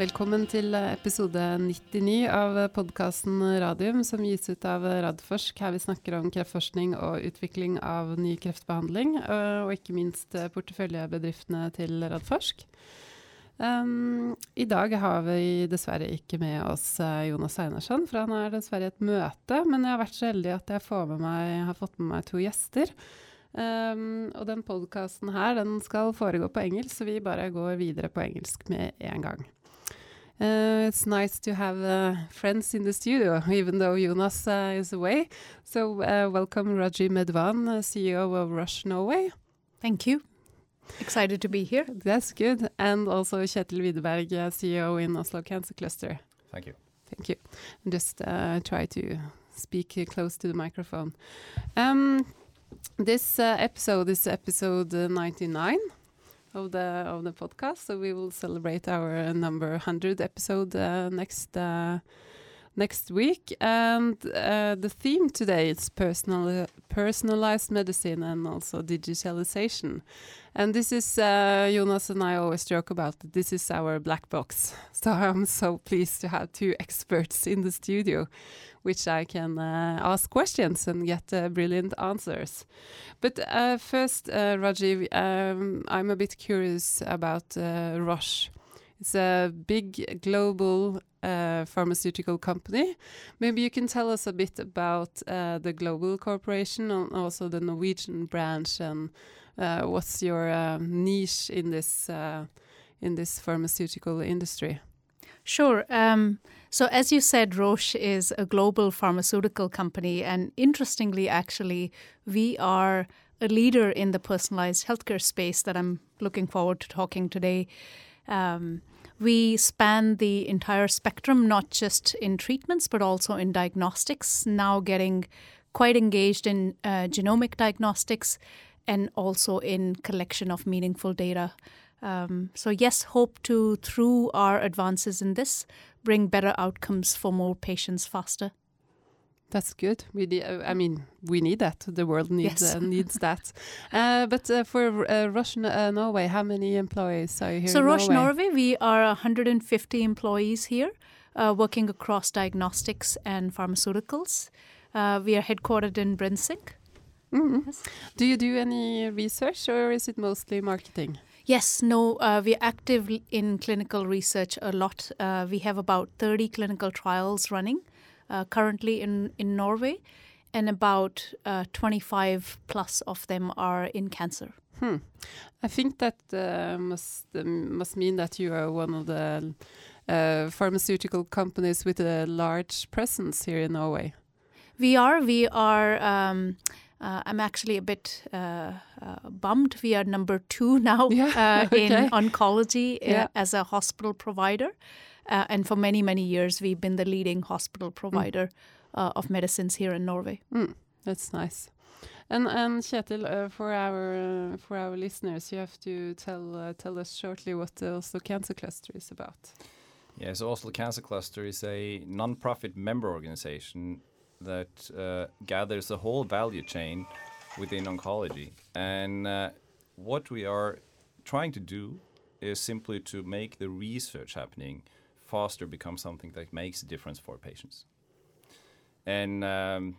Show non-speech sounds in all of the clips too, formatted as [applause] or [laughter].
Velkommen til episode 99 av podkasten Radium, som gis ut av Radforsk. Her vi snakker om kreftforskning og utvikling av ny kreftbehandling, og ikke minst porteføljebedriftene til Radforsk. Um, I dag har vi dessverre ikke med oss Jonas Einarsson, for han er dessverre i et møte. Men jeg har vært så heldig at jeg meg, har fått med meg to gjester. Um, og den podkasten her den skal foregå på engelsk, så vi bare går videre på engelsk med en gang. Uh, it's nice to have uh, friends in the studio, [laughs] even though Jonas uh, is away. So, uh, welcome Raji Medvan, uh, CEO of Roche Norway. Thank you. Excited to be here. That's good. And also Ketil Widerberg, uh, CEO in Oslo Cancer Cluster. Thank you. Thank you. Just try to speak close to the microphone. Um, this episode is episode 99 of the of the podcast. So we will celebrate our number 100 episode uh, next uh, next week. And uh, the theme today is personal personalized medicine and also digitalization. And this is uh, Jonas and I always joke about. This is our black box. [laughs] So I'm so pleased to have two experts in the studio which I can uh, ask questions and get uh, brilliant answers. But uh, first, Rajiv, um, I'm a bit curious about Roche. It's a big global uh, pharmaceutical company. Maybe you can tell us a bit about uh, the global corporation and also the Norwegian branch, and uh, what's your niche in this in this pharmaceutical industry. Sure. Um, so, as you said, Roche is a global pharmaceutical company. And interestingly, actually, we are a leader in the personalized healthcare space that I'm looking forward to talking today. Um, we span the entire spectrum, not just in treatments, but also in diagnostics, now getting quite engaged in uh, genomic diagnostics and also in collection of meaningful data. Um, so, yes, hope to, through our advances in this, bring better outcomes for more patients faster. That's good. We uh, I mean, we need that. The world needs yes. uh, needs that. [laughs] Uh, but uh, for uh, uh, Norway, how many employees are you here? So Roche Norway? Norway, we are 150 employees here, working across diagnostics and pharmaceuticals. we are headquartered in Brynseng. Mm -hmm. yes. Do you do any research, or is it mostly marketing? Yes, no, uh, we're active in clinical research a lot. Uh, we have about 30 clinical trials running uh, currently in, in Norway, and about uh, 25 plus of them are in cancer. Hmm. I think that uh, must um, must mean that you are one of the uh, pharmaceutical companies with a large presence here in Norway. We are. We are. Um, uh, I'm actually a bit uh, uh, bummed. We are number two [laughs] now yeah, [laughs] okay. in oncology yeah. as a hospital provider. And for many, many years, we've been the leading hospital provider mm. of medicines here in Norway. Mm, that's nice. And and Ketil, uh, for our uh, for our listeners, you have to tell uh, tell us shortly what the Oslo Cancer Cluster is about. Yeah, so Oslo Cancer Cluster is a non-profit member organization that uh, gathers the whole value chain within oncology. And uh, what we are trying to do is simply to make the research happening faster become something that makes a difference for patients. And um,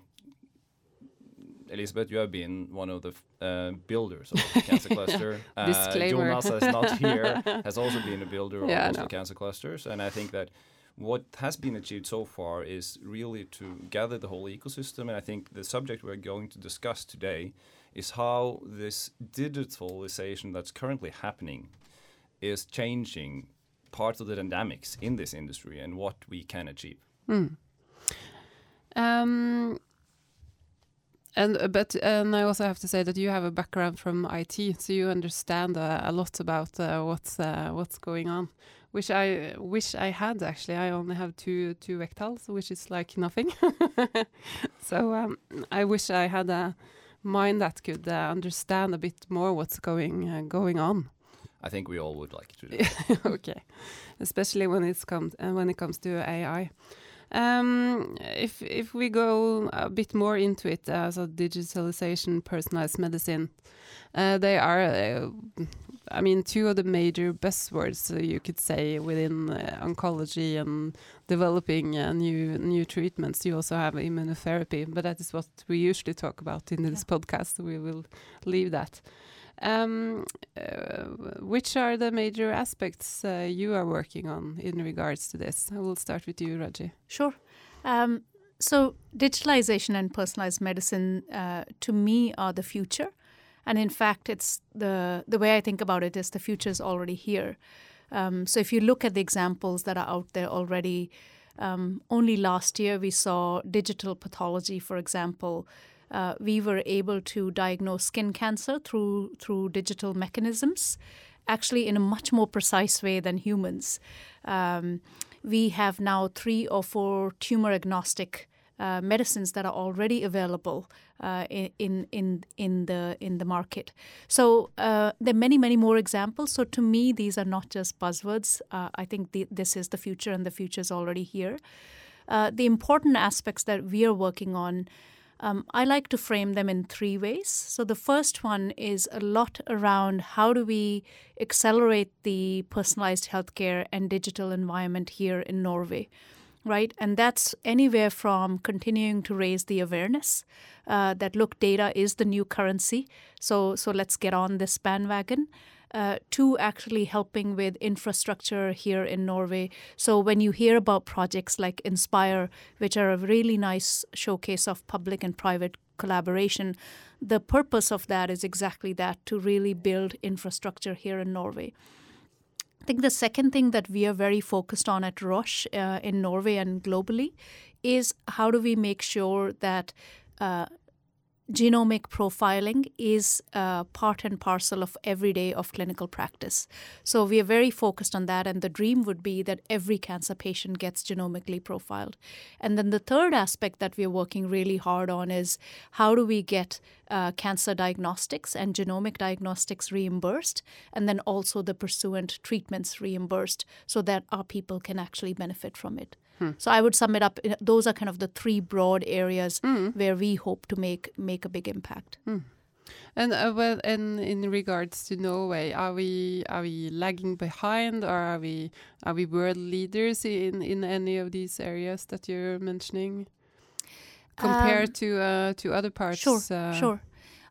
Elizabeth, you have been one of the uh, builders of the cancer [laughs] cluster. uh, Jonas is not [laughs] here, has also been a builder yeah, of the cancer clusters. And I think that what has been achieved so far is really to gather the whole ecosystem. And I think the subject we're going to discuss today is how this digitalization that's currently happening is changing parts of the dynamics in this industry and what we can achieve. Mm. Um, and uh, but and I also have to say that you have a background from IT, so you understand uh, a lot about uh, what's uh, what's going on which I wish I had actually. I only have two two vectals, which is like nothing. [laughs] so um, I wish I had a mind that could uh, understand a bit more what's going uh, going on. I think we all would like to. Do [laughs] okay, especially when it's comes uh, when it comes to AI. Um, if if we go a bit more into it, uh, so digitalization, personalized medicine, uh, they are, uh, I mean, two of the major buzzwords uh, you could say within uh, oncology and developing uh, new new treatments. You also have immunotherapy, but that is what we usually talk about in this yeah. podcast. So we will leave that. Um, uh, which are the major aspects uh, you are working on in regards to this? I will start with you, Raji. Sure. Um, so, digitalization and personalized medicine, uh, to me, are the future. And in fact, it's the the way I think about it is the future is already here. Um, so, if you look at the examples that are out there already, um, only last year we saw digital pathology, for example, uh, we were able to diagnose skin cancer through through digital mechanisms, actually in a much more precise way than humans. Um, we have now three or four tumor agnostic uh, medicines that are already available uh, in in in the in the market. So uh, there are many many more examples. So to me, these are not just buzzwords. Uh, I think the, this is the future, and the future is already here. Uh, the important aspects that we are working on um, I like to frame them in three ways. So the first one is a lot around how do we accelerate the personalized healthcare and digital environment here in Norway right? And that's anywhere from continuing to raise the awareness uh, that look, data is the new currency. So so let's get on this bandwagon uh, to actually helping with infrastructure here in Norway. So when you hear about projects like Inspire, which are a really nice showcase of public and private collaboration, the purpose of that is exactly that to really build infrastructure here in Norway. I think the second thing that we are very focused on at Roche uh, in Norway and globally is how do we make sure that uh, genomic profiling is uh, part and parcel of every day of clinical practice. So we are very focused on that, and the dream would be that every cancer patient gets genomically profiled. And then the third aspect that we are working really hard on is how do we get uh, cancer diagnostics and genomic diagnostics reimbursed, and then also the pursuant treatments reimbursed so that our people can actually benefit from it. Hmm. So I would sum it up. Those are kind of the three broad areas hmm. where we hope to make make a big impact. Hmm. And uh, well, and in regards to Norway, are we are we lagging behind, or are we are we world leaders in in any of these areas that you're mentioning, compared um, to uh, to other parts? Sure, uh, sure.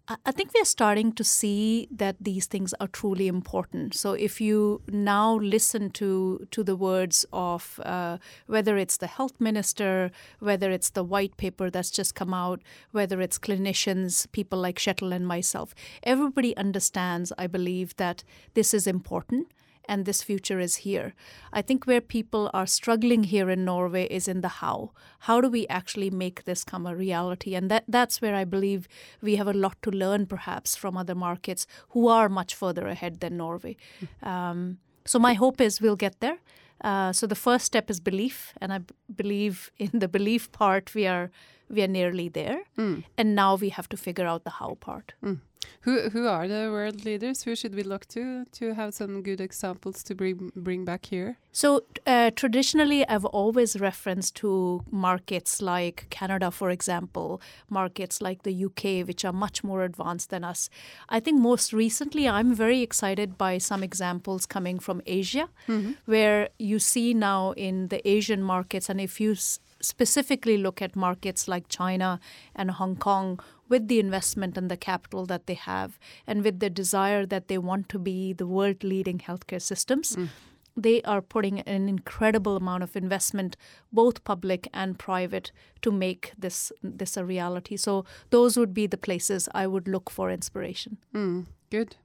I think we're starting to see that these things are truly important. So if you now listen to to the words of uh, whether it's the health minister, whether it's the white paper that's just come out, whether it's clinicians, people like Ketil and myself, everybody understands, I believe, that this is important and this future is here. I think where people are struggling here in Norway is in the how. How do we actually make this come a reality? And that, that's where I believe we have a lot to learn perhaps from other markets who are much further ahead than Norway. Um, so my hope is we'll get there. Uh, so the first step is belief, and I b- believe in the belief part we are we are nearly there, mm. and now we have to figure out the how part. Mm. Who who are the world leaders? Who should we look to to have some good examples to bring bring back here? So uh, traditionally, I've always referenced to markets like Canada, for example, markets like the UK, which are much more advanced than us. I think most recently, I'm very excited by some examples coming from Asia, mm -hmm. where you see now in the Asian markets, and if you specifically look at markets like China and Hong Kong with the investment and the capital that they have, and with the desire that they want to be the world leading healthcare systems. Mm. They are putting an incredible amount of investment, both public and private, to make this this a reality. So those would be the places I would look for inspiration. Mm, good,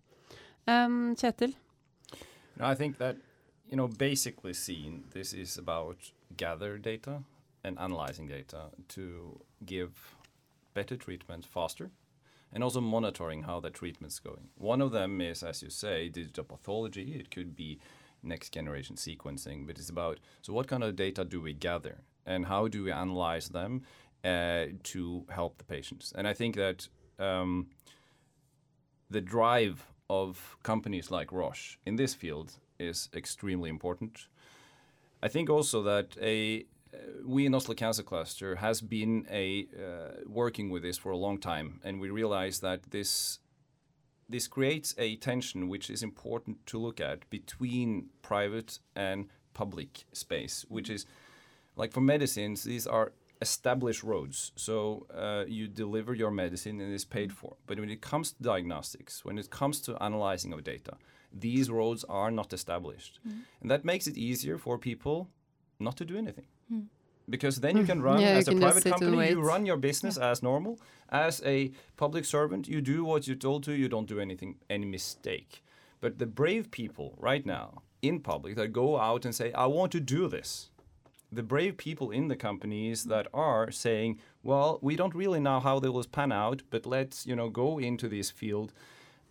um, Ketil. No, I think that you know, basically seen, this is about gather data and analyzing data to give better treatment faster and also monitoring how the treatment's going. One of them is, as you say, digital pathology. It could be next generation sequencing, but it's about so what kind of data do we gather and how do we analyze them uh, to help the patients? And I think that um, the drive of companies like Roche in this field is extremely important. I think also that a we in Oslo Cancer Cluster has been a uh, working with this for a long time, and we realize that this this creates a tension which is important to look at between private and public space, which is like for medicines, these are established roads. So uh, you deliver your medicine and it's paid for. But when it comes to diagnostics, when it comes to analyzing of data, these roads are not established. Mm. And that makes it easier for people not to do anything. Mm. Because then you can run yeah, as a private company, you run your business yeah. as normal. As a public servant, you do what you're told to, you don't do anything, any mistake. But the brave people right now in public that go out and say, I want to do this, the brave people in the companies that are saying, well, we don't really know how they will pan out, but let's you know go into this field.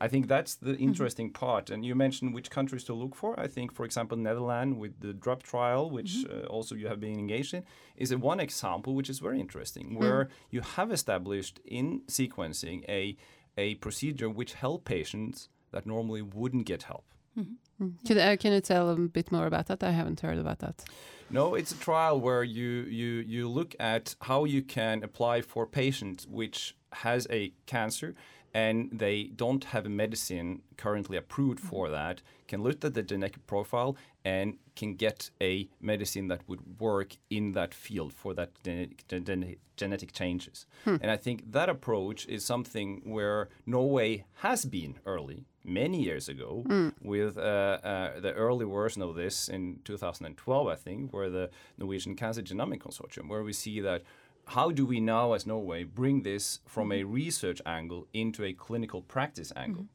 I think that's the mm-hmm. interesting mm-hmm. part. And you mentioned which countries to look for. I think, for example, Netherlands with the DRUP trial, which mm-hmm. uh, also you have been engaged in, is a one example which is very interesting, mm. where mm. you have established in sequencing a a procedure which help patients that normally wouldn't get help. Mm-hmm. Mm. Can, uh, can you tell a bit more about that? I haven't heard about that. No, it's a trial where you you you look at how you can apply for patients which has a cancer and they don't have a medicine currently approved mm-hmm. for that can look at the genetic profile and can get a medicine that would work in that field for that genetic, genetic changes. Hmm. And I think that approach is something where Norway has been early many years ago mm. with uh, uh, the early version of this in 2012, I think, where the Norwegian Cancer Genomic Consortium, where we see that how do we now, as Norway, bring this from a research angle into a clinical practice angle?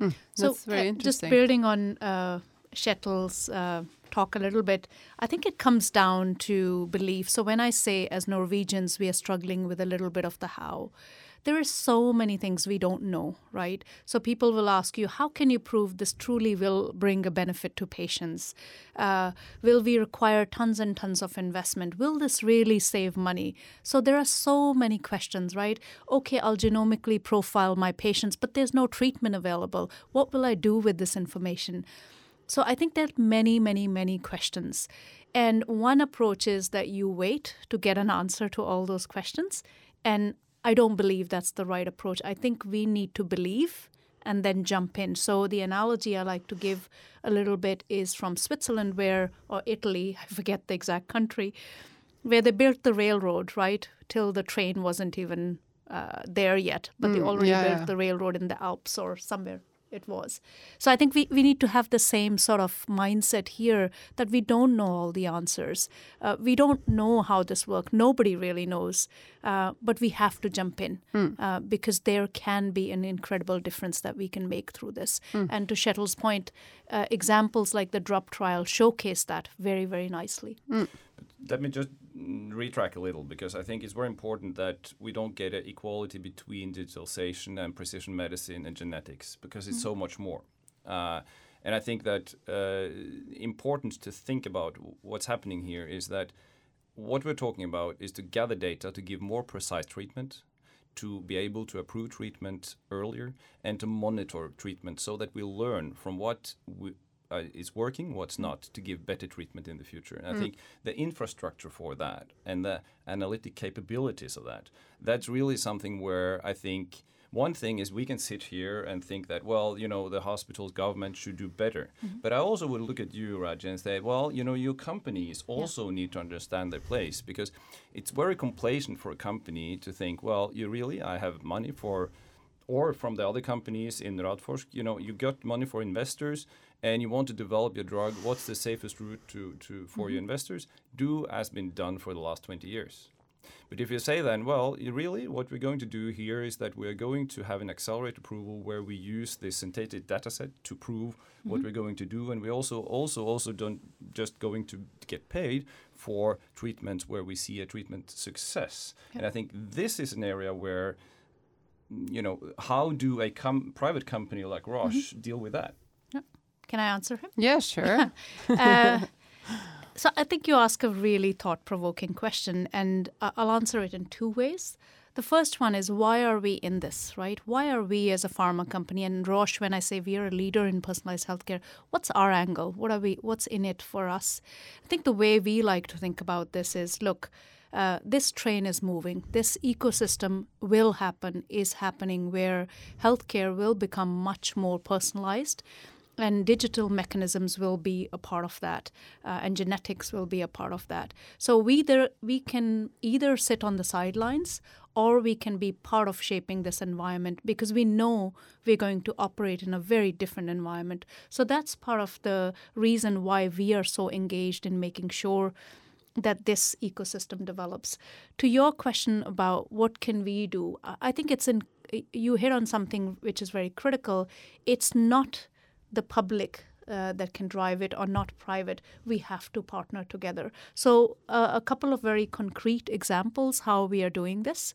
Mm. Mm. So, uh, just building on uh, Ketil's uh, talk a little bit, I think it comes down to belief. So, when I say as Norwegians, we are struggling with a little bit of the how, there are so many things we don't know, right? So people will ask you, how can you prove this truly will bring a benefit to patients? Uh, will we require tons and tons of investment? Will this really save money? So there are so many questions, right? Okay, I'll genomically profile my patients, but there's no treatment available. What will I do with this information? So I think there are many, many, many questions. And one approach is that you wait to get an answer to all those questions. And I don't believe that's the right approach. I think we need to believe and then jump in. So the analogy I like to give a little bit is from Switzerland, where or Italy, [laughs] I forget the exact country, where they built the railroad right till the train wasn't even uh, there yet, but mm, they already yeah, built yeah. the railroad in the Alps or somewhere it was. So I think we, we need to have the same sort of mindset here that we don't know all the answers. Uh, we don't know how this works. Nobody really knows. Uh, but we have to jump in mm. uh, because there can be an incredible difference that we can make through this. Mm. And to Ketil's point, uh, examples like the DRUP trial showcase that very, very nicely. Mm. Let me just retrack a little because I think it's very important that we don't get an equality between digitalization and precision medicine and genetics because it's mm-hmm. so much more. Uh, and I think that uh, important to think about what's happening here is that what we're talking about is to gather data to give more precise treatment, to be able to approve treatment earlier, and to monitor treatment so that we learn from what we, uh, is working, what's not, to give better treatment in the future. And mm. I think the infrastructure for that and the analytic capabilities of that, that's really something where I think one thing is we can sit here and think that, well, you know, the hospitals, government should do better. Mm-hmm. But I also would look at you, Raj, and say, well, you know, your companies also yeah. need to understand their place because it's very complacent for a company to think, well, you really, I have money for or from the other companies in Radforsk, you know, you got money for investors and you want to develop your drug, what's the safest route to, to for mm-hmm. your investors? Do as been done for the last 20 years. But if you say then, well, really, what we're going to do here is that we're going to have an accelerated approval where we use this synthetic data set to prove mm-hmm. what we're going to do, and we also also also don't just going to get paid for treatments where we see a treatment success. Okay. And I think this is an area where you know, how do a com- private company like Roche mm-hmm. deal with that? Can I answer him? Yeah, [laughs] sure. uh, so I think you ask a really thought provoking question, and I'll answer it in two ways. The first one is why are we in this, right? Why are we as a pharma company and Roche? When I say we are a leader in personalized healthcare, what's our angle? What are we? What's in it for us? I think the way we like to think about this is, look. Uh, this train is moving. This ecosystem will happen, is happening, where healthcare will become much more personalized and digital mechanisms will be a part of that uh, and genetics will be a part of that. So we either we can either sit on the sidelines or we can be part of shaping this environment because we know we're going to operate in a very different environment. So that's part of the reason why we are so engaged in making sure that this ecosystem develops. To your question about what can we do i think it's in you hit on something which is very critical. It's not the public uh, that can drive it or not private. We have to partner together. So, uh, a couple of very concrete examples how we are doing this.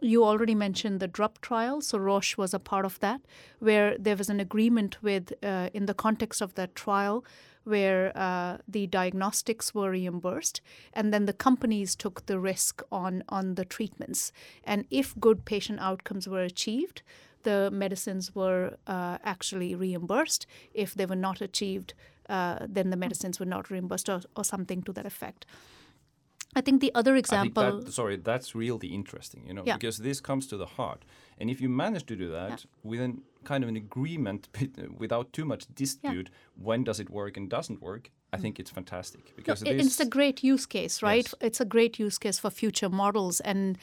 You already mentioned the DRUP trial. So, Roche was a part of that, where there was an agreement with, uh, in the context of that trial, where uh, the diagnostics were reimbursed, and then the companies took the risk on, on the treatments. And if good patient outcomes were achieved, the medicines were uh, actually reimbursed. If they were not achieved, uh, then the medicines were not reimbursed, or, or, something to that effect. I think the other example. That, sorry, that's really interesting, you know, yeah. because this comes to the heart. And if you manage to do that yeah. within kind of an agreement [laughs] without too much dispute, yeah. when does it work and doesn't work, I think it's fantastic because no, it's a great use case, right? Yes. It's a great use case for future models, and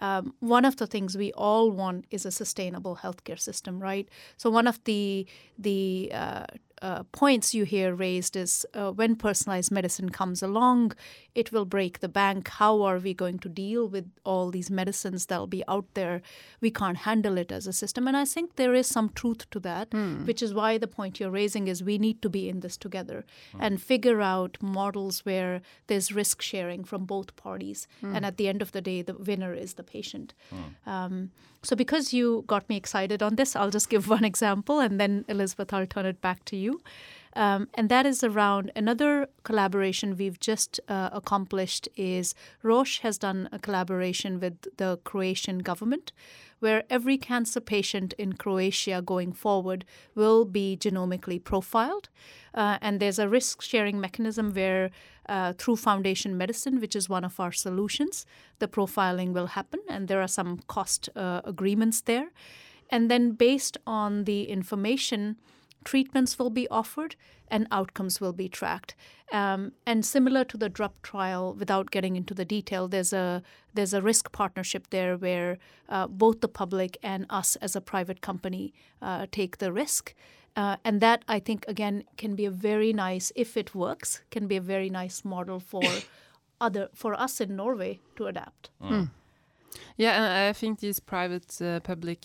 um, one of the things we all want is a sustainable healthcare system, right? So one of the the uh, uh, points you hear raised is uh, when personalized medicine comes along, it will break the bank. How are we going to deal with all these medicines that'll be out there? We can't handle it as a system. And I think there is some truth to that, mm. which is why the point you're raising is we need to be in this together mm. and figure out models where there's risk sharing from both parties. Mm. And at the end of the day, the winner is the patient. Hmm. Um, so, because you got me excited on this, I'll just give [laughs] one example and then, Elizabeth, I'll turn it back to you. Um, and that is around another collaboration we've just uh, accomplished is Roche has done a collaboration with the Croatian government where every cancer patient in Croatia going forward will be genomically profiled. Uh, and there's a risk sharing mechanism where uh, through Foundation Medicine, which is one of our solutions, the profiling will happen, and there are some cost uh, agreements there. And then, based on the information, treatments will be offered and outcomes will be tracked. Um, and similar to the DRUP trial, without getting into the detail, there's a there's a risk partnership there where uh, both the public and us as a private company uh, take the risk. Uh, and that I think again can be a very nice, if it works, can be a very nice model for [coughs] other for us in Norway to adapt. Mm. Yeah, and I think these private uh,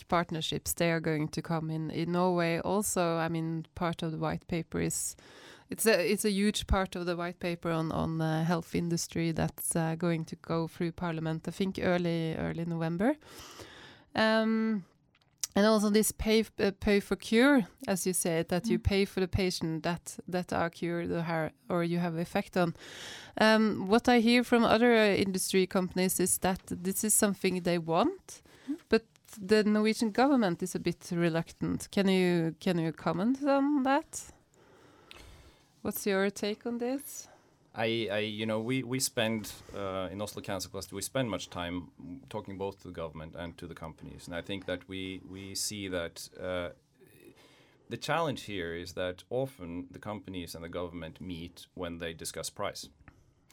partnerships they are going to come in in Norway also. I mean, part of the white paper is it's a it's a huge part of the white paper on on the health industry that's uh, going to go through Parliament. I think early early November. Um, and also this pay uh, pay for cure, as you said, that mm. you pay for the patient that that are cured or, or you have effect on. Um, what I hear from other uh, industry companies is that this is something they want, mm. but the Norwegian government is a bit reluctant. Can you can you comment on that? What's your take on this? I, I, you know, we we spend uh, in Oslo Cancer Cluster, we spend much time talking both to the government and to the companies, and I think that we we see that uh, the challenge here is that often the companies and the government meet when they discuss price.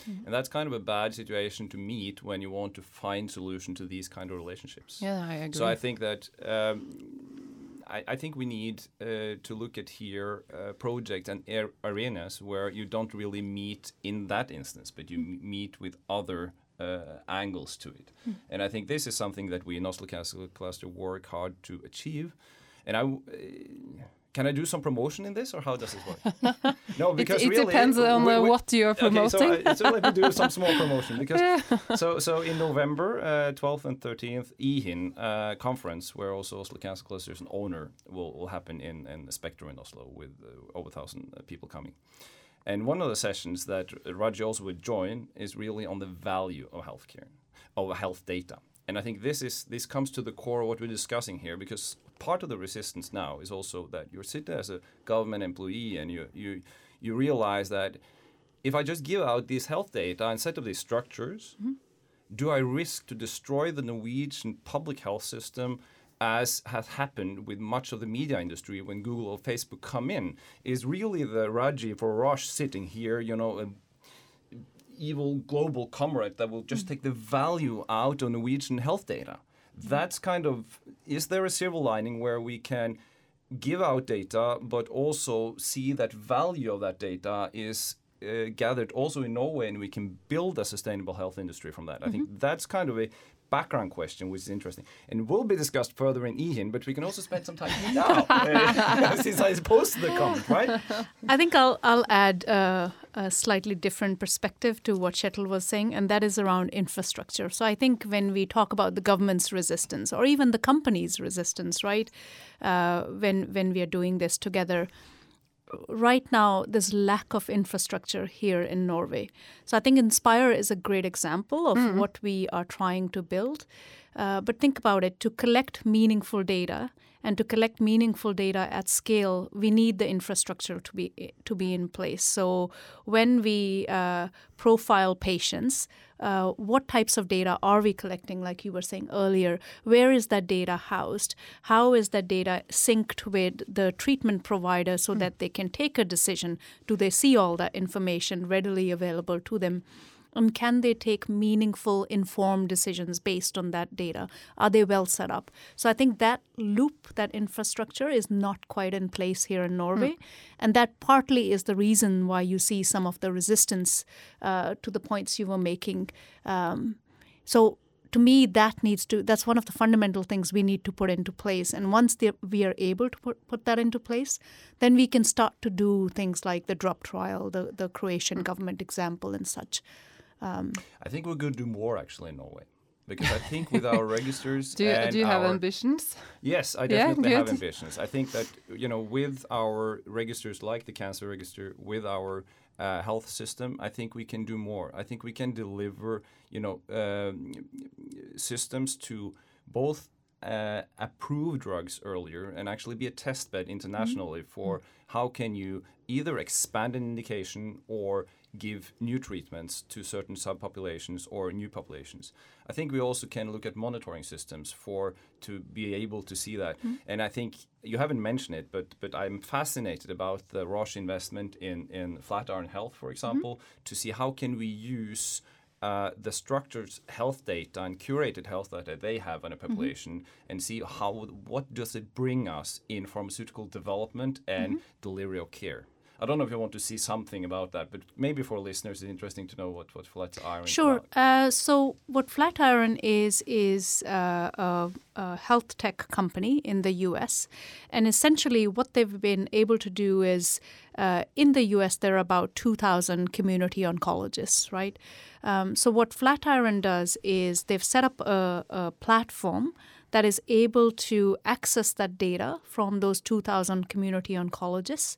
Mm-hmm. And that's kind of a bad situation to meet when you want to find solution to these kind of relationships. Yeah, I agree. So I think that um, I, I, think we need uh, to look at here uh, projects and arenas where you don't really meet in that instance, but you mm. meet with other uh, angles to it. Mm. And I think this is something that we in Oslo Cancer Cluster work hard to achieve. And I, uh, can I do some promotion in this, or how does [laughs] it work? no, because it, it really, depends on we, we, what you are promoting. Okay, so, I, so let me do some small promotion because [laughs] yeah. so so in November, uh, 12th and 13th, EHIN uh, conference, where also Oslo Cancer Cluster is an owner, will, will happen in in the Spektrum in Oslo with uh, over thousand uh, people coming. And one of the sessions that Raji also would join is really on the value of healthcare, of health data And I think this is this comes to the core of what we're discussing here because part of the resistance now is also that you're sitting as a government employee and you you you realize that if I just give out this health data and set up these structures, mm-hmm. do I risk to destroy the Norwegian public health system as has happened with much of the media industry when Google or Facebook come in? Is really the Raji for Roche sitting here, you know, a evil global comrade that will just mm-hmm. take the value out of Norwegian health data? That's kind of, is there a silver lining where we can give out data, but also see that value of that data is uh, gathered also in Norway, and we can build a sustainable health industry from that. I think mm-hmm. that's kind of a background question, which is interesting, and will be discussed further in EHIN. But we can also spend some time [laughs] now, uh, since I posted the comment, right? I think I'll I'll add uh, a slightly different perspective to what Ketil was saying, and that is around infrastructure. So I think when we talk about the government's resistance, or even the company's resistance, right, uh, when when we are doing this together right now there's lack of infrastructure here in Norway. So I think Inspire is a great example of mm-hmm. what we are trying to build. Uh, but think about it to collect meaningful data and to collect meaningful data at scale, we need the infrastructure to be to be in place. So when we uh, profile patients, uh, what types of data are we collecting? Like you were saying earlier, where is that data housed? How is that data synced with the treatment provider so mm. that they can take a decision? Do they see all that information readily available to them? And can they take meaningful, informed decisions based on that data? Are they well set up? So I think that loop, that infrastructure is not quite in place here in Norway. Mm. And that partly is the reason why you see some of the resistance uh, to the points you were making. Um, so to me that needs to that's one of the fundamental things we need to put into place and once we are able to put, put that into place then we can start to do things like the DRUP trial the, the croatian mm. government example and such um, I think we're going to do more actually in Norway because I think with our [laughs] registers. do you, do you have ambitions? Yes, I definitely yeah, have ambitions. I think that you know with our registers like the cancer register, with our uh, health system, I think we can do more. I think we can deliver you know um, systems to both uh, approve drugs earlier and actually be a test bed internationally mm -hmm. for how can you either expand an indication or give new treatments to certain subpopulations or new populations. I think we also can look at monitoring systems for to be able to see that. Mm. And I think you haven't mentioned it, but but I'm fascinated about the Roche investment in in Flatiron Health, for example, mm. to see how can we use uh, the structured health data and curated health data they have on a mm-hmm. population mm-hmm. and see how what does it bring us in pharmaceutical development and mm-hmm. delivery of care. I don't know if you want to see something about that, but maybe for listeners, it's interesting to know what what Flatiron. Is. Sure. Uh, so what Flatiron is is uh, a, a, health tech company in the U.S., and essentially what they've been able to do is uh, in the U.S. there are about two thousand community oncologists, right? Um, so what Flatiron does is they've set up a, a platform that is able to access that data from those 2,000 community oncologists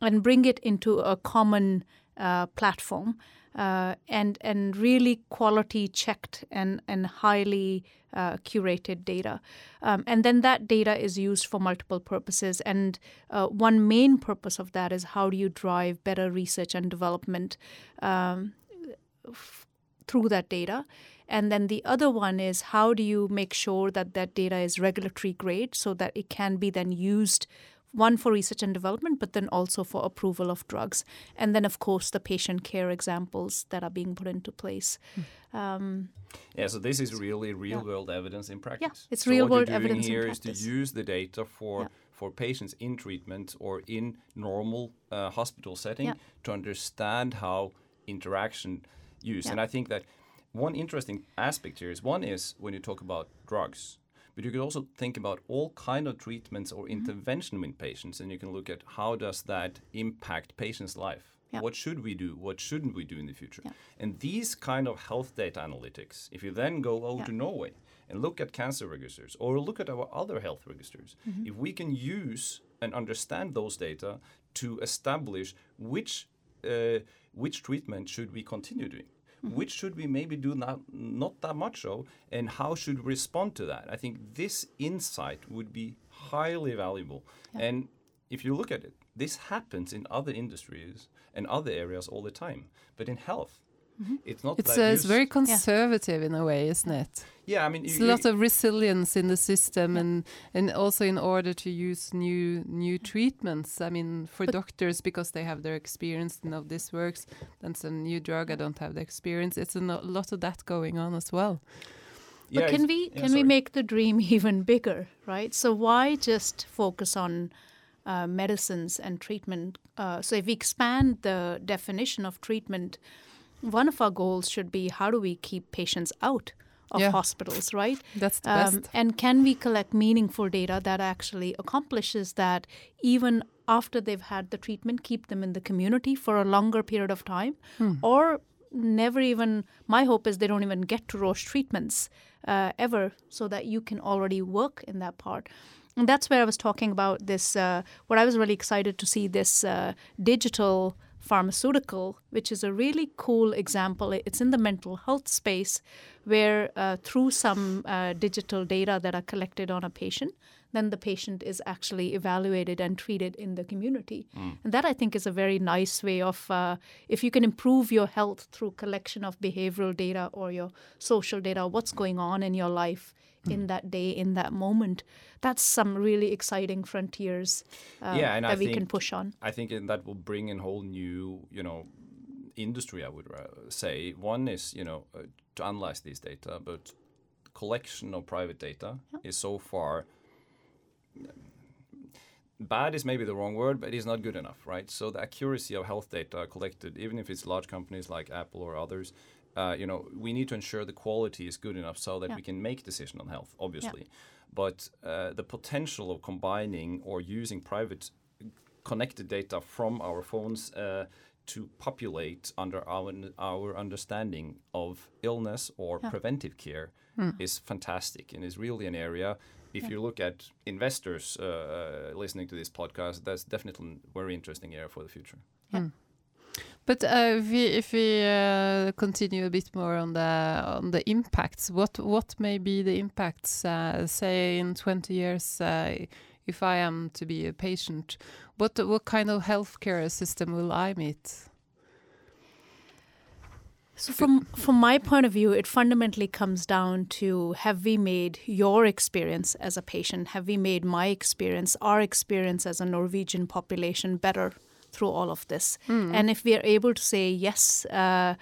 and bring it into a common uh, platform uh, and and really quality checked and and highly uh, curated data, um, and then that data is used for multiple purposes. And uh, one main purpose of that is how do you drive better research and development um, f- through that data. And then the other one is how do you make sure that that data is regulatory grade so that it can be then used one for research and development, but then also for approval of drugs. And then, of course, the patient care examples that are being put into place. Mm. Um, yeah, so this is really real yeah. world evidence in practice. Yeah, it's so real world evidence What you're doing here is to use the data for. Yeah. For patients in treatment or in normal uh, hospital setting yeah. to understand how interaction use. And I think that one interesting aspect here is one is when you talk about drugs, but you could also think about all kind of treatments or mm-hmm. intervention with patients, and you can look at how does that impact patient's life. Yeah. What should we do? What shouldn't we do in the future? Yeah. And these kind of health data analytics, if you then go over yeah. to Norway and look at cancer registers or look at our other health registers, mm-hmm. if we can use and understand those data to establish which uh, which treatment should we continue doing, Mm-hmm. Mm-hmm. Which should we maybe do not not that much of, and how should we respond to that? I think this insight would be highly valuable. Yeah. And if you look at it, this happens in other industries and other areas all the time. But in health, Mm-hmm. It's not. It's, uh, it's very conservative yeah. in a way, isn't it? Yeah, I mean, it's a lot of resilience in the system, yeah. and and also in order to use new new treatments. I mean, for but doctors because they have their experience, you know, this works. Then some new drug, I don't have the experience. It's a lot of that going on as well. But yeah, can we can we make the dream [laughs] even bigger, right? So why just focus on uh, medicines and treatment? Uh, so if we expand the definition of treatment one of our goals should be how do we keep patients out of yeah. hospitals, right? That's the um, best. And can we collect meaningful data that actually accomplishes that even after they've had the treatment, keep them in the community for a longer period of time? Hmm. Or never even, my hope is they don't even get to Roche treatments uh, ever so that you can already work in that part. And that's where I was talking about this. Uh, what I was really excited to see this uh, digital pharmaceutical, which is a really cool example. It's in the mental health space where, uh, through some uh, digital data that are collected on a patient, then the patient is actually evaluated and treated in the community. Mm. And that I think is a very nice way of, uh, if you can improve your health through collection of behavioral data or your social data, what's going on in your life in hmm. that day, in that moment. That's some really exciting frontiers uh, yeah, that I we can push on. I think that will bring in whole new, you know, industry. I would say one is, you know, uh, to analyze these data, but collection of private data yeah. is so far bad is maybe the wrong word, but it's not good enough, right? So the accuracy of health data collected, even if it's large companies like Apple or others, uh, you know, we need to ensure the quality is good enough so that yeah. we can make decision on health, obviously. Yeah. But uh, the potential of combining or using private connected data from our phones uh, to populate under our our understanding of illness or yeah. preventive care mm. is fantastic and is really an area. If you look at investors uh, uh, listening to this podcast, that's definitely a very interesting area for the future. Mm. But uh, if we, if we uh, continue a bit more on the on the impacts, what what may be the impacts? Uh, say in twenty years, uh, if I am to be a patient, what what kind of healthcare system will I meet? So from from my point of view, it fundamentally comes down to have we made your experience as a patient, have we made my experience, our experience as a Norwegian population better through all of this. Mm. And if we are able to say, yes, uh,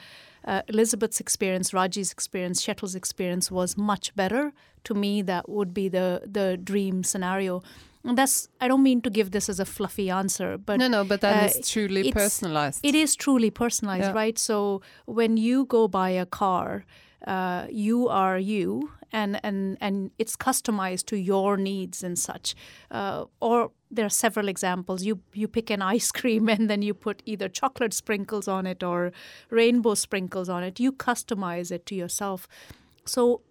uh, Elizabeth's experience, Raji's experience, Ketil's experience was much better, to me, that would be the, the dream scenario. And that's I don't mean to give this as a fluffy answer, but no, no, but that uh, is truly personalized. It is truly personalized, yeah. right? So when you go buy a car, uh, you are you, and and and it's customized to your needs and such. Uh, or there are several examples. You you pick an ice [laughs] cream and then you put either chocolate sprinkles on it or rainbow sprinkles on it. You customize it to yourself. So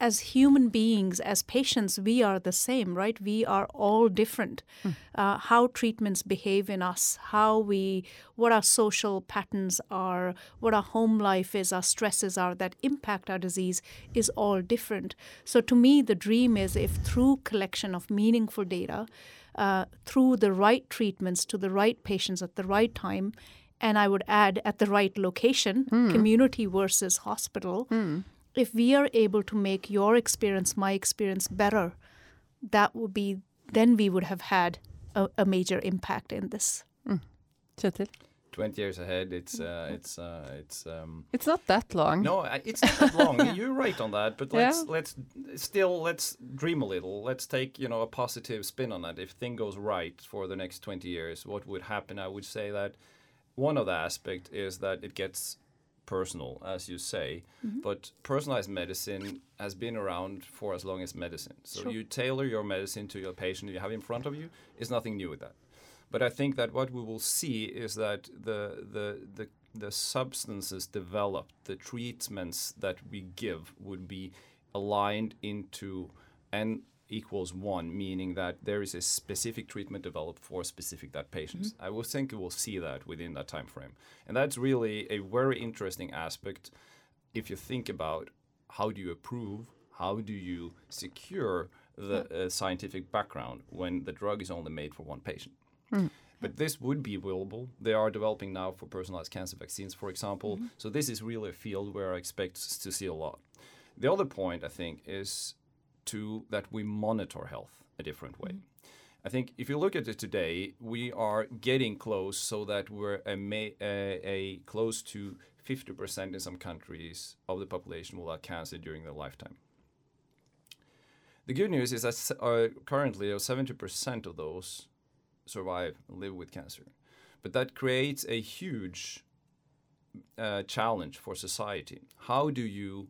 as human beings, as patients, we are the same, right? We are all different. Mm. Uh, how treatments behave in us, how we, what our social patterns are, what our home life is, our stresses are that impact our disease is all different. So to me, the dream is if through collection of meaningful data, uh, through the right treatments to the right patients at the right time, and I would add at the right location, mm. community versus hospital. Mm if we are able to make your experience, my experience better, that would be, then we would have had a, a major impact in this. Mm. 20 years ahead it's uh, it's uh, it's um, it's not that long no it's not that long [laughs] you're right on that but let's yeah. let's still let's dream a little let's take you know a positive spin on that if thing goes right for the next 20 years what would happen i would say that one of the aspect is that it gets personal, as you say. Mm-hmm. But personalized medicine has been around for as long as medicine. So sure. you tailor your medicine to your patient you have in front of you. Is nothing new with that. But I think that what we will see is that the the the the substances developed, the treatments that we give would be aligned into and equals one, meaning that there is a specific treatment developed for specific that patients. Mm-hmm. I will think we'll see that within that time frame, and that's really a very interesting aspect. if you think about how do you approve, how do you secure the uh, scientific background when the drug is only made for one patient? Mm. But this would be available. They are developing now for personalized cancer vaccines, for example. Mm-hmm. So this is really a field where I expect to see a lot. The other point I think is to that we monitor health a different way. Mm-hmm. I think if you look at it today, we are getting close so that we're a, a, a close to 50% in some countries of the population will have cancer during their lifetime. The good news is that uh, currently 70% of those survive and live with cancer. But that creates a huge uh, challenge for society. How do you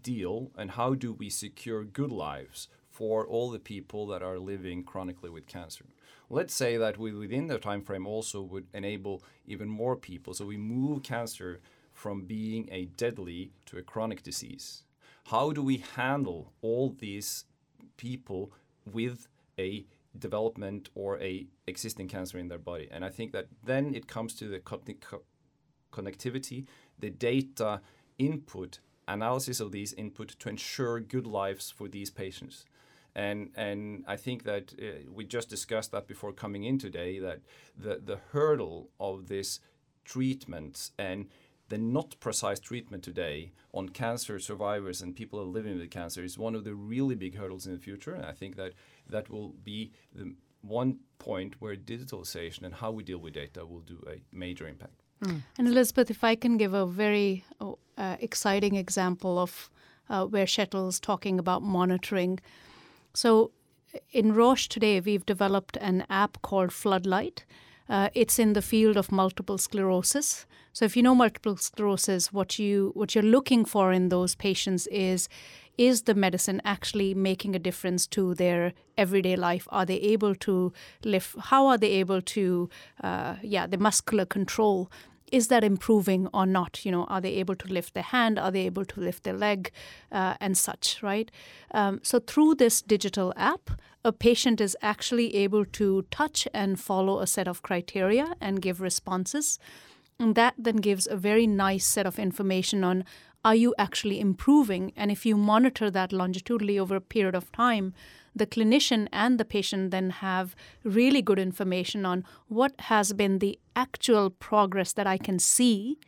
deal and how do we secure good lives for all the people that are living chronically with cancer? Let's say that we, within the time frame, also would enable even more people. So we move cancer from being a deadly to a chronic disease. How do we handle all these people with a development or a existing cancer in their body. And I think that then it comes to the co- connectivity, the data input, analysis of these input to ensure good lives for these patients. And and I think that uh, we just discussed that before coming in today that the the hurdle of this treatment and the not precise treatment today on cancer survivors and people living with cancer is one of the really big hurdles in the future. And I think that that will be the one point where digitalization and how we deal with data will do a major impact. Mm. And Elizabeth, if I can give a very uh, exciting example of uh, where Ketil's talking about monitoring. So in Roche today, we've developed an app called Floodlight. Uh, it's in the field of multiple sclerosis. So if you know multiple sclerosis, what you what you're looking for in those patients is is the medicine actually making a difference to their everyday life? Are they able to lift? How are they able to, uh, yeah, the muscular control? Is that improving or not? You know, are they able to lift their hand? Are they able to lift their leg, uh, and such? Right. Um, so through this digital app, a patient is actually able to touch and follow a set of criteria and give responses. And that then gives a very nice set of information on are you actually improving? And if you monitor that longitudinally over a period of time, the clinician and the patient then have really good information on what has been the actual progress that I can see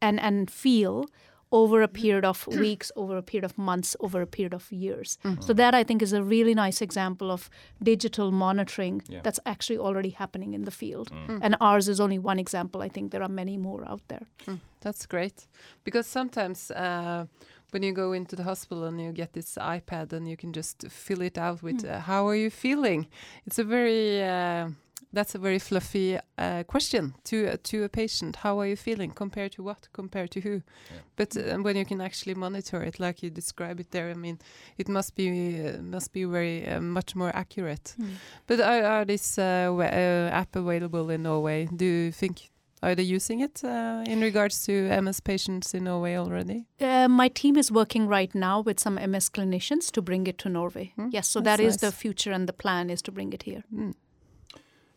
and, and feel over a period of [clears throat] weeks, over a period of months, over a period of years. Mm-hmm. So that I think is a really nice example of digital monitoring yeah. that's actually already happening in the field. Mm. And ours is only one example. I think there are many more out there. Mm. That's great because sometimes. Uh, when you go into the hospital and you get this iPad and you can just fill it out with mm. uh, how are you feeling? It's a very uh, that's a very fluffy uh, question to uh, to a patient. How are you feeling? Compared to what? Compared to who? Yeah. But uh, when you can actually monitor it, like you describe it there, I mean, it must be uh, must be very uh, much more accurate. Mm. But are, are this uh, app available in Norway? Do you think? Are they using it in regards to MS patients in Norway already? my team is working right now with some MS clinicians to bring it to Norway. Mm. Yes, so That's that is nice. the future, and the plan is to bring it here. Mm.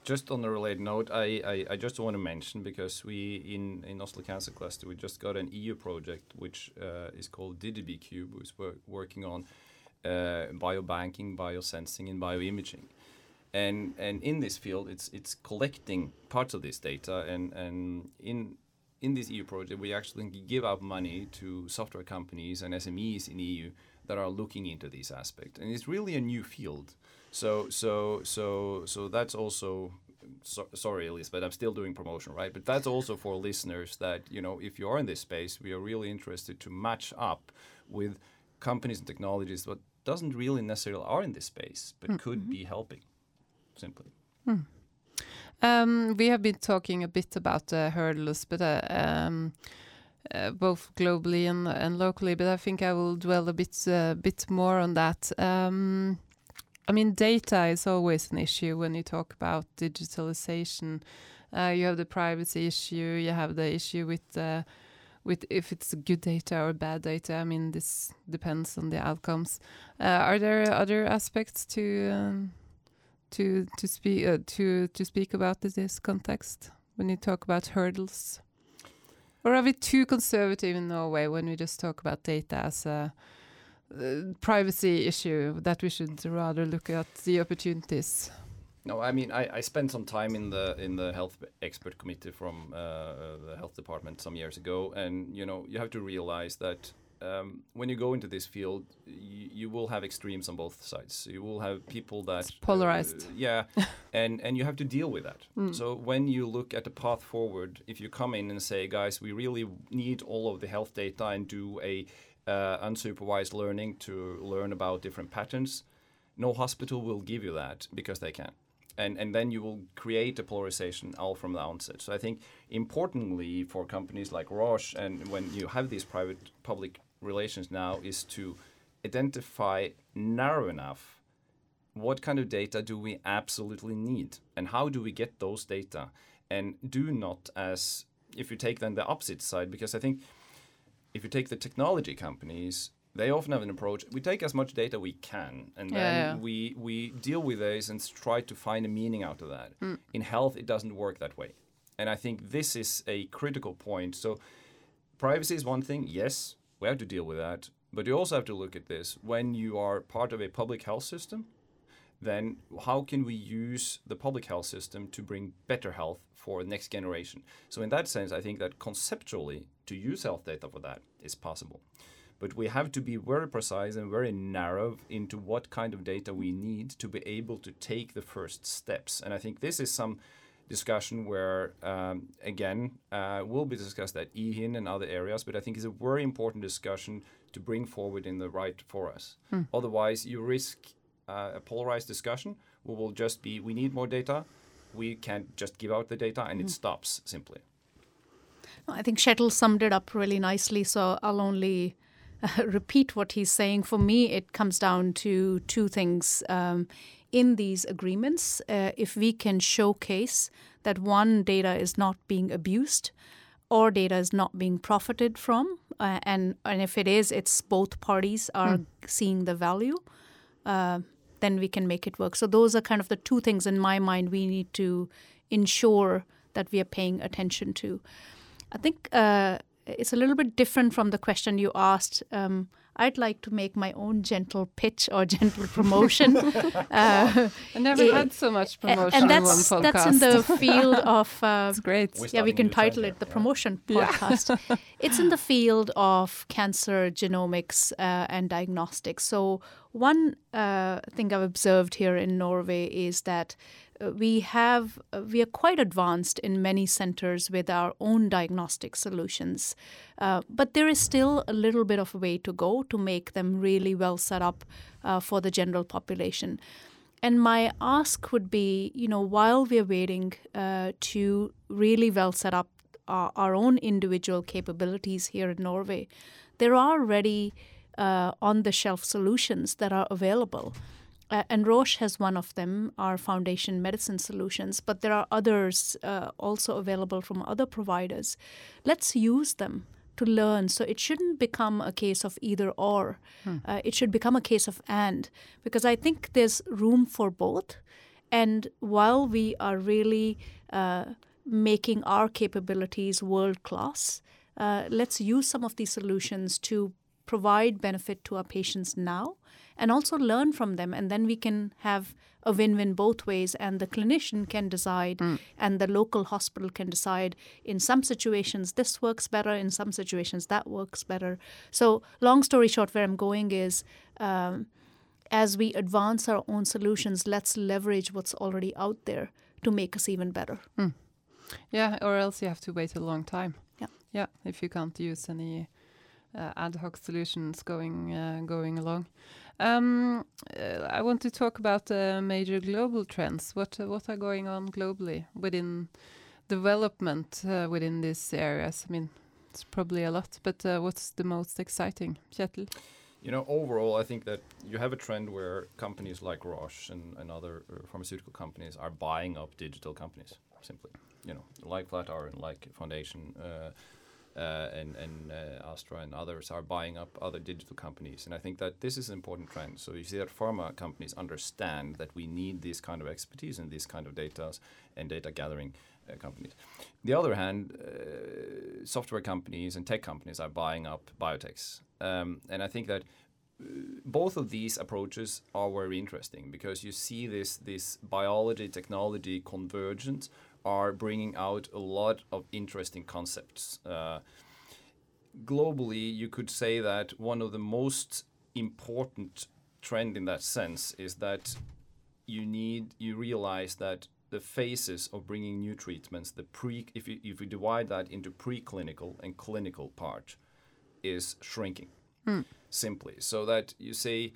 Just on a related note, I, I, I, just want to mention because we in, in Oslo Cancer Cluster we just got an EU project which uh, is called DigiBCube, who's wor working on uh, biobanking, biosensing, and bioimaging. And and in this field, it's it's collecting parts of this data, and and in in this EU project, we actually give out money to software companies and SMEs in EU that are looking into these aspects, and it's really a new field. So so so so that's also so, sorry, Elise, but I'm still doing promotion, right? But that's also for listeners that you know if you are in this space, we are really interested to match up with companies and technologies that doesn't really necessarily are in this space, but mm -hmm. could be helping, simply. Mm. Um, we have been talking a bit about uh, hurdles, but uh, um, uh, both globally and, and locally. But I think I will dwell a bit uh, bit more on that. Um, I mean, data is always an issue when you talk about digitalization. Uh, you have the privacy issue. You have the issue with uh, with if it's good data or bad data. I mean, this depends on the outcomes. Are there other aspects to um, to to speak uh, to to speak about this context when you talk about hurdles? Or are we too conservative in Norway when we just talk about data as a uh, privacy issue that we should rather look at the opportunities? No, I mean I, I spent some time in the in the health expert committee from uh, the health department some years ago, and you know you have to realize that um, when you go into this field, you, you, will have extremes on both sides. You will have people that it's polarized. Uh, yeah, [laughs] and and you have to deal with that. Mm. So when you look at the path forward, if you come in and say, guys, we really need all of the health data and do a uh, unsupervised learning to learn about different patterns, no hospital will give you that because they can't and and then you will create a polarization all from the onset. So I think importantly for companies like Roche and when you have these private public relations now is to identify narrow enough what kind of data do we absolutely need and how do we get those data and do not as if you take then the opposite side because I think if you take the technology companies they often have an approach we take as much data we can and yeah, then yeah. we we deal with those and try to find a meaning out of that mm. in health it doesn't work that way and i think this is a critical point so privacy is one thing yes we have to deal with that. But you also have to look at this. When you are part of a public health system then how can we use the public health system to bring better health for the next generation? So in that sense i think that conceptually to use health data for that is possible. But we have to be very precise and very narrow into what kind of data we need to be able to take the first steps. And I think this is some discussion where, um, again, uh, will be discussed at EHIN and other areas, but I think it's a very important discussion to bring forward in the right for us. Hmm. Otherwise, you risk uh, a polarized discussion We will just be we need more data, we can't just give out the data, and hmm. it stops simply. I think Ketil summed it up really nicely, so I'll only [laughs] repeat what he's saying. For me, it comes down to two things. Um, in these agreements, uh, if we can showcase that one data is not being abused or data is not being profited from, uh, and and if it is, it's both parties are mm. seeing the value, uh, then we can make it work. So those are kind of the two things in my mind we need to ensure that we are paying attention to. I think uh, it's a little bit different from the question you asked. Um, I'd like to make my own gentle pitch or gentle promotion. [laughs] uh, I never it, had so much promotion and that's, in That's in the field [laughs] of. Uh, it's great. yeah, we can title it the promotion podcast. Yeah. [laughs] it's in the field of cancer genomics uh, and diagnostics. So one uh, thing I've observed here in Norway is that uh, we have uh, we are quite advanced in many centers with our own diagnostic solutions, uh, but there is still a little bit of a way to go to make them really well set up uh, for the general population. And my ask would be, you know, while we're waiting uh, to really well set up our, our, own individual capabilities here in Norway, there are already uh, on the shelf solutions that are available. Uh, and Roche has one of them, our Foundation Medicine Solutions, but there are others uh, also available from other providers. Let's use them to learn. So it shouldn't become a case of either or. Hmm. Uh, it should become a case of and, because I think there's room for both. And while we are really uh, making our capabilities world class, uh, let's use some of these solutions to provide benefit to our patients now and also learn from them. And then we can have a win win both ways, and the clinician can decide, mm. and the local hospital can decide in some situations this works better, in some situations that works better. So, long story short, where I'm going is. Um, as we advance our own solutions, let's leverage what's already out there to make us even better. Mm. Yeah, or else you have to wait a long time. Yeah, yeah. If you can't use any ad hoc solutions going uh, going along. Um, uh, I want to talk about uh, major global trends. What uh, what are going on globally within development uh, within these areas? I mean, it's probably a lot, but uh, what's the most exciting, Ketil? You know, overall, I think that you have a trend where companies like Roche and, and other uh, pharmaceutical companies are buying up digital companies, simply. You know, like Flatiron, like Foundation uh, and, and uh, Astra and others are buying up other digital companies. And I think that this is an important trend. So you see that pharma companies understand that we need this kind of expertise and this kind of data and data gathering uh, companies. The other hand, uh, software companies and tech companies are buying up biotechs. Um, and I think that uh, both of these approaches are very interesting because you see this this biology technology convergence are bringing out a lot of interesting concepts. Uh, globally, you could say that one of the most important trend in that sense is that you need you realize that the phases of bringing new treatments, the pre if you if you divide that into preclinical and clinical part, is shrinking mm. simply. So that you say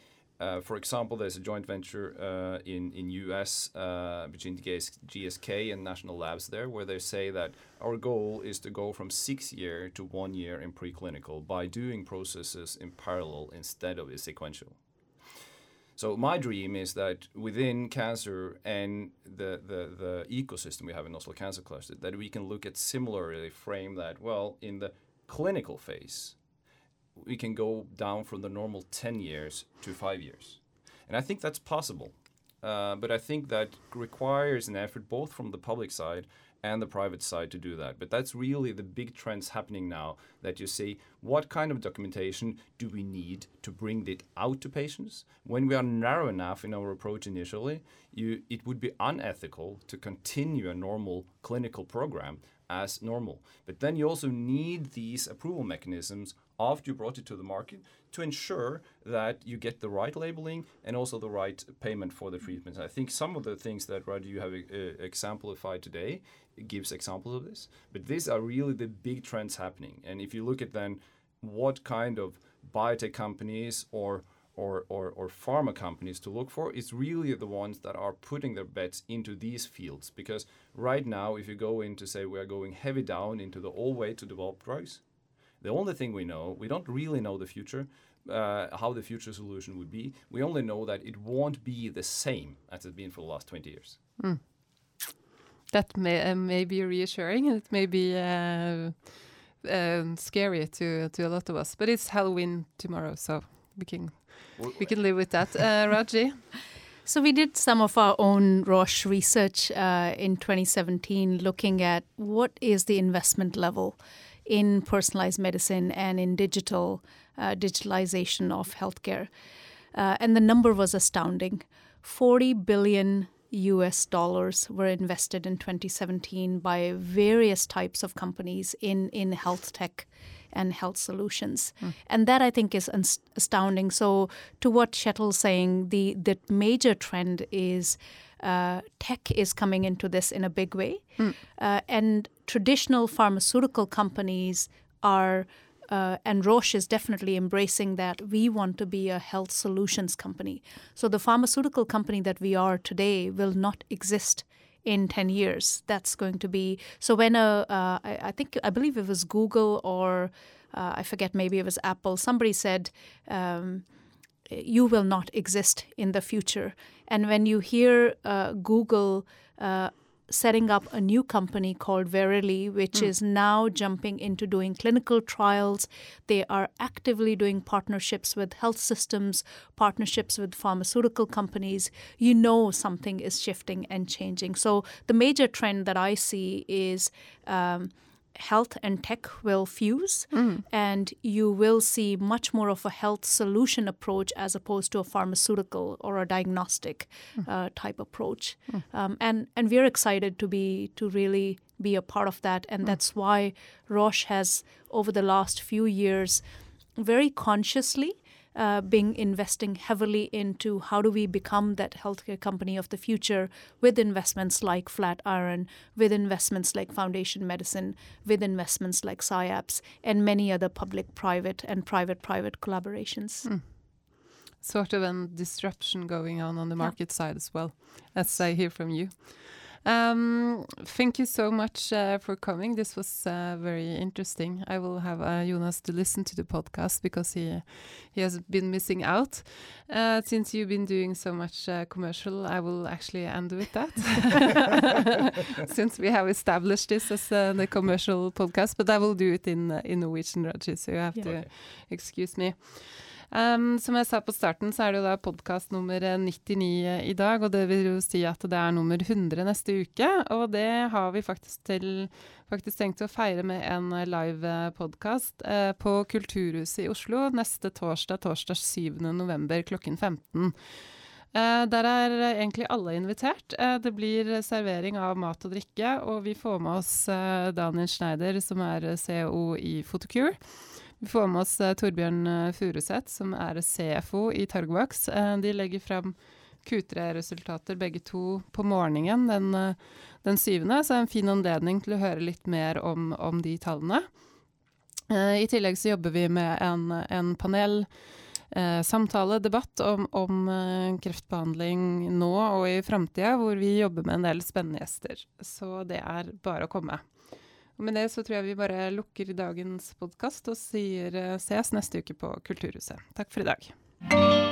for example, there's a joint venture uh, in in US uh, between GSK and national labs there, where they say that our goal is to go from six year to one year in preclinical by doing processes in parallel instead of sequential. So my dream is that within cancer and the, the, the ecosystem we have in Oslo Cancer Cluster, that we can look at similarly frame that well in the clinical phase we can go down from the normal 10 years to five years. And I think that's possible. Uh, but I think that requires an effort both from the public side and the private side to do that. But that's really the big trends happening now that you see what kind of documentation do we need to bring it out to patients? When we are narrow enough in our approach initially, you, it would be unethical to continue a normal clinical program as normal. But then you also need these approval mechanisms after you brought it to the market to ensure that you get the right labeling and also the right payment for the treatment. I think some of the things that Raju you have uh, exemplified today gives examples of this, but these are really the big trends happening. And if you look at then what kind of biotech companies or or, or, or pharma companies to look for it's really the ones that are putting their bets into these fields because right now if you go into say we are going heavy down into the old way to develop drugs the only thing we know we don't really know the future uh, how the future solution would be we only know that it won't be the same as it's been for the last 20 years mm. that may, uh, may be reassuring and it may be uh, um, scary to, to a lot of us but it's halloween tomorrow so we can we can live with that. Uh, [laughs] Raji? So we did some of our own Roche research uh, in 2017 looking at what is the investment level in personalized medicine and in digital uh, digitalization of healthcare. Uh, and the number was astounding. 40 billion US dollars were invested in 2017 by various types of companies in, in health tech and health solutions. Mm. And that I think is astounding. So, to what Ketil's saying, the, the major trend is uh, tech is coming into this in a big way. Mm. Uh, and traditional pharmaceutical companies are. Uh, and Roche is definitely embracing that. We want to be a health solutions company. So the pharmaceutical company that we are today will not exist in 10 years. That's going to be so when a uh, I, I think I believe it was Google or uh, I forget maybe it was Apple. Somebody said. Um, you will not exist in the future. And when you hear uh, Google uh, setting up a new company called Verily, which mm. is now jumping into doing clinical trials. They are actively doing partnerships with health systems, partnerships with pharmaceutical companies. You know something is shifting and changing. So the major trend that I see is. Um, health and tech will fuse mm. and you will see much more of a health solution approach as opposed to a pharmaceutical or a diagnostic mm. uh, type approach mm. um, and and we're excited to be to really be a part of that and mm. that's why Roche has over the last few years very consciously uh, being investing heavily into how do we become that healthcare company of the future with investments like Flatiron, with investments like Foundation Medicine, with investments like SciAps, and many other public private and private private collaborations. Mm. Sort of a disruption going on on the market yeah. side as well, as I hear from you. Um, thank you so much uh, for coming. This was uh, very interesting. I will have uh, Jonas to listen to the podcast because he he has been missing out. Uh, since you've been doing so much uh, commercial, I will actually end with that. [laughs] since we have established this as uh, the commercial podcast, but I will do it in in Norwegian, Raji, so you have yeah. to okay. excuse me. Um, som jeg sa på starten, så er det jo da podkast nummer 99 i dag. Og det vil jo si at det er nummer 100 neste uke. Og det har vi faktisk, til, faktisk tenkt å feire med en live podkast uh, på Kulturhuset i Oslo neste torsdag, torsdag 7. november klokken 15. Uh, der er egentlig alle invitert. Uh, det blir servering av mat og drikke, og vi får med oss uh, Daniel Schneider, som er CEO i Photocure. Vi får med oss uh, Torbjørn uh, Furuseth, som er CFO i Targovax. Uh, de legger fram Q3-resultater begge to på morgenen den, den syvende, så det er en fin anledning til å høre litt mer om, om de tallene. I tillegg så jobber vi med en, en panel eh, samtale, debatt om, om eh, kreftbehandling nå og i framtida, hvor vi jobber med en del spennende gjester. Så det er bare å komme. Og med det så tror jeg vi bare lukker dagens podkast og sier eh, ses neste uke på Kulturhuset. Takk for i dag.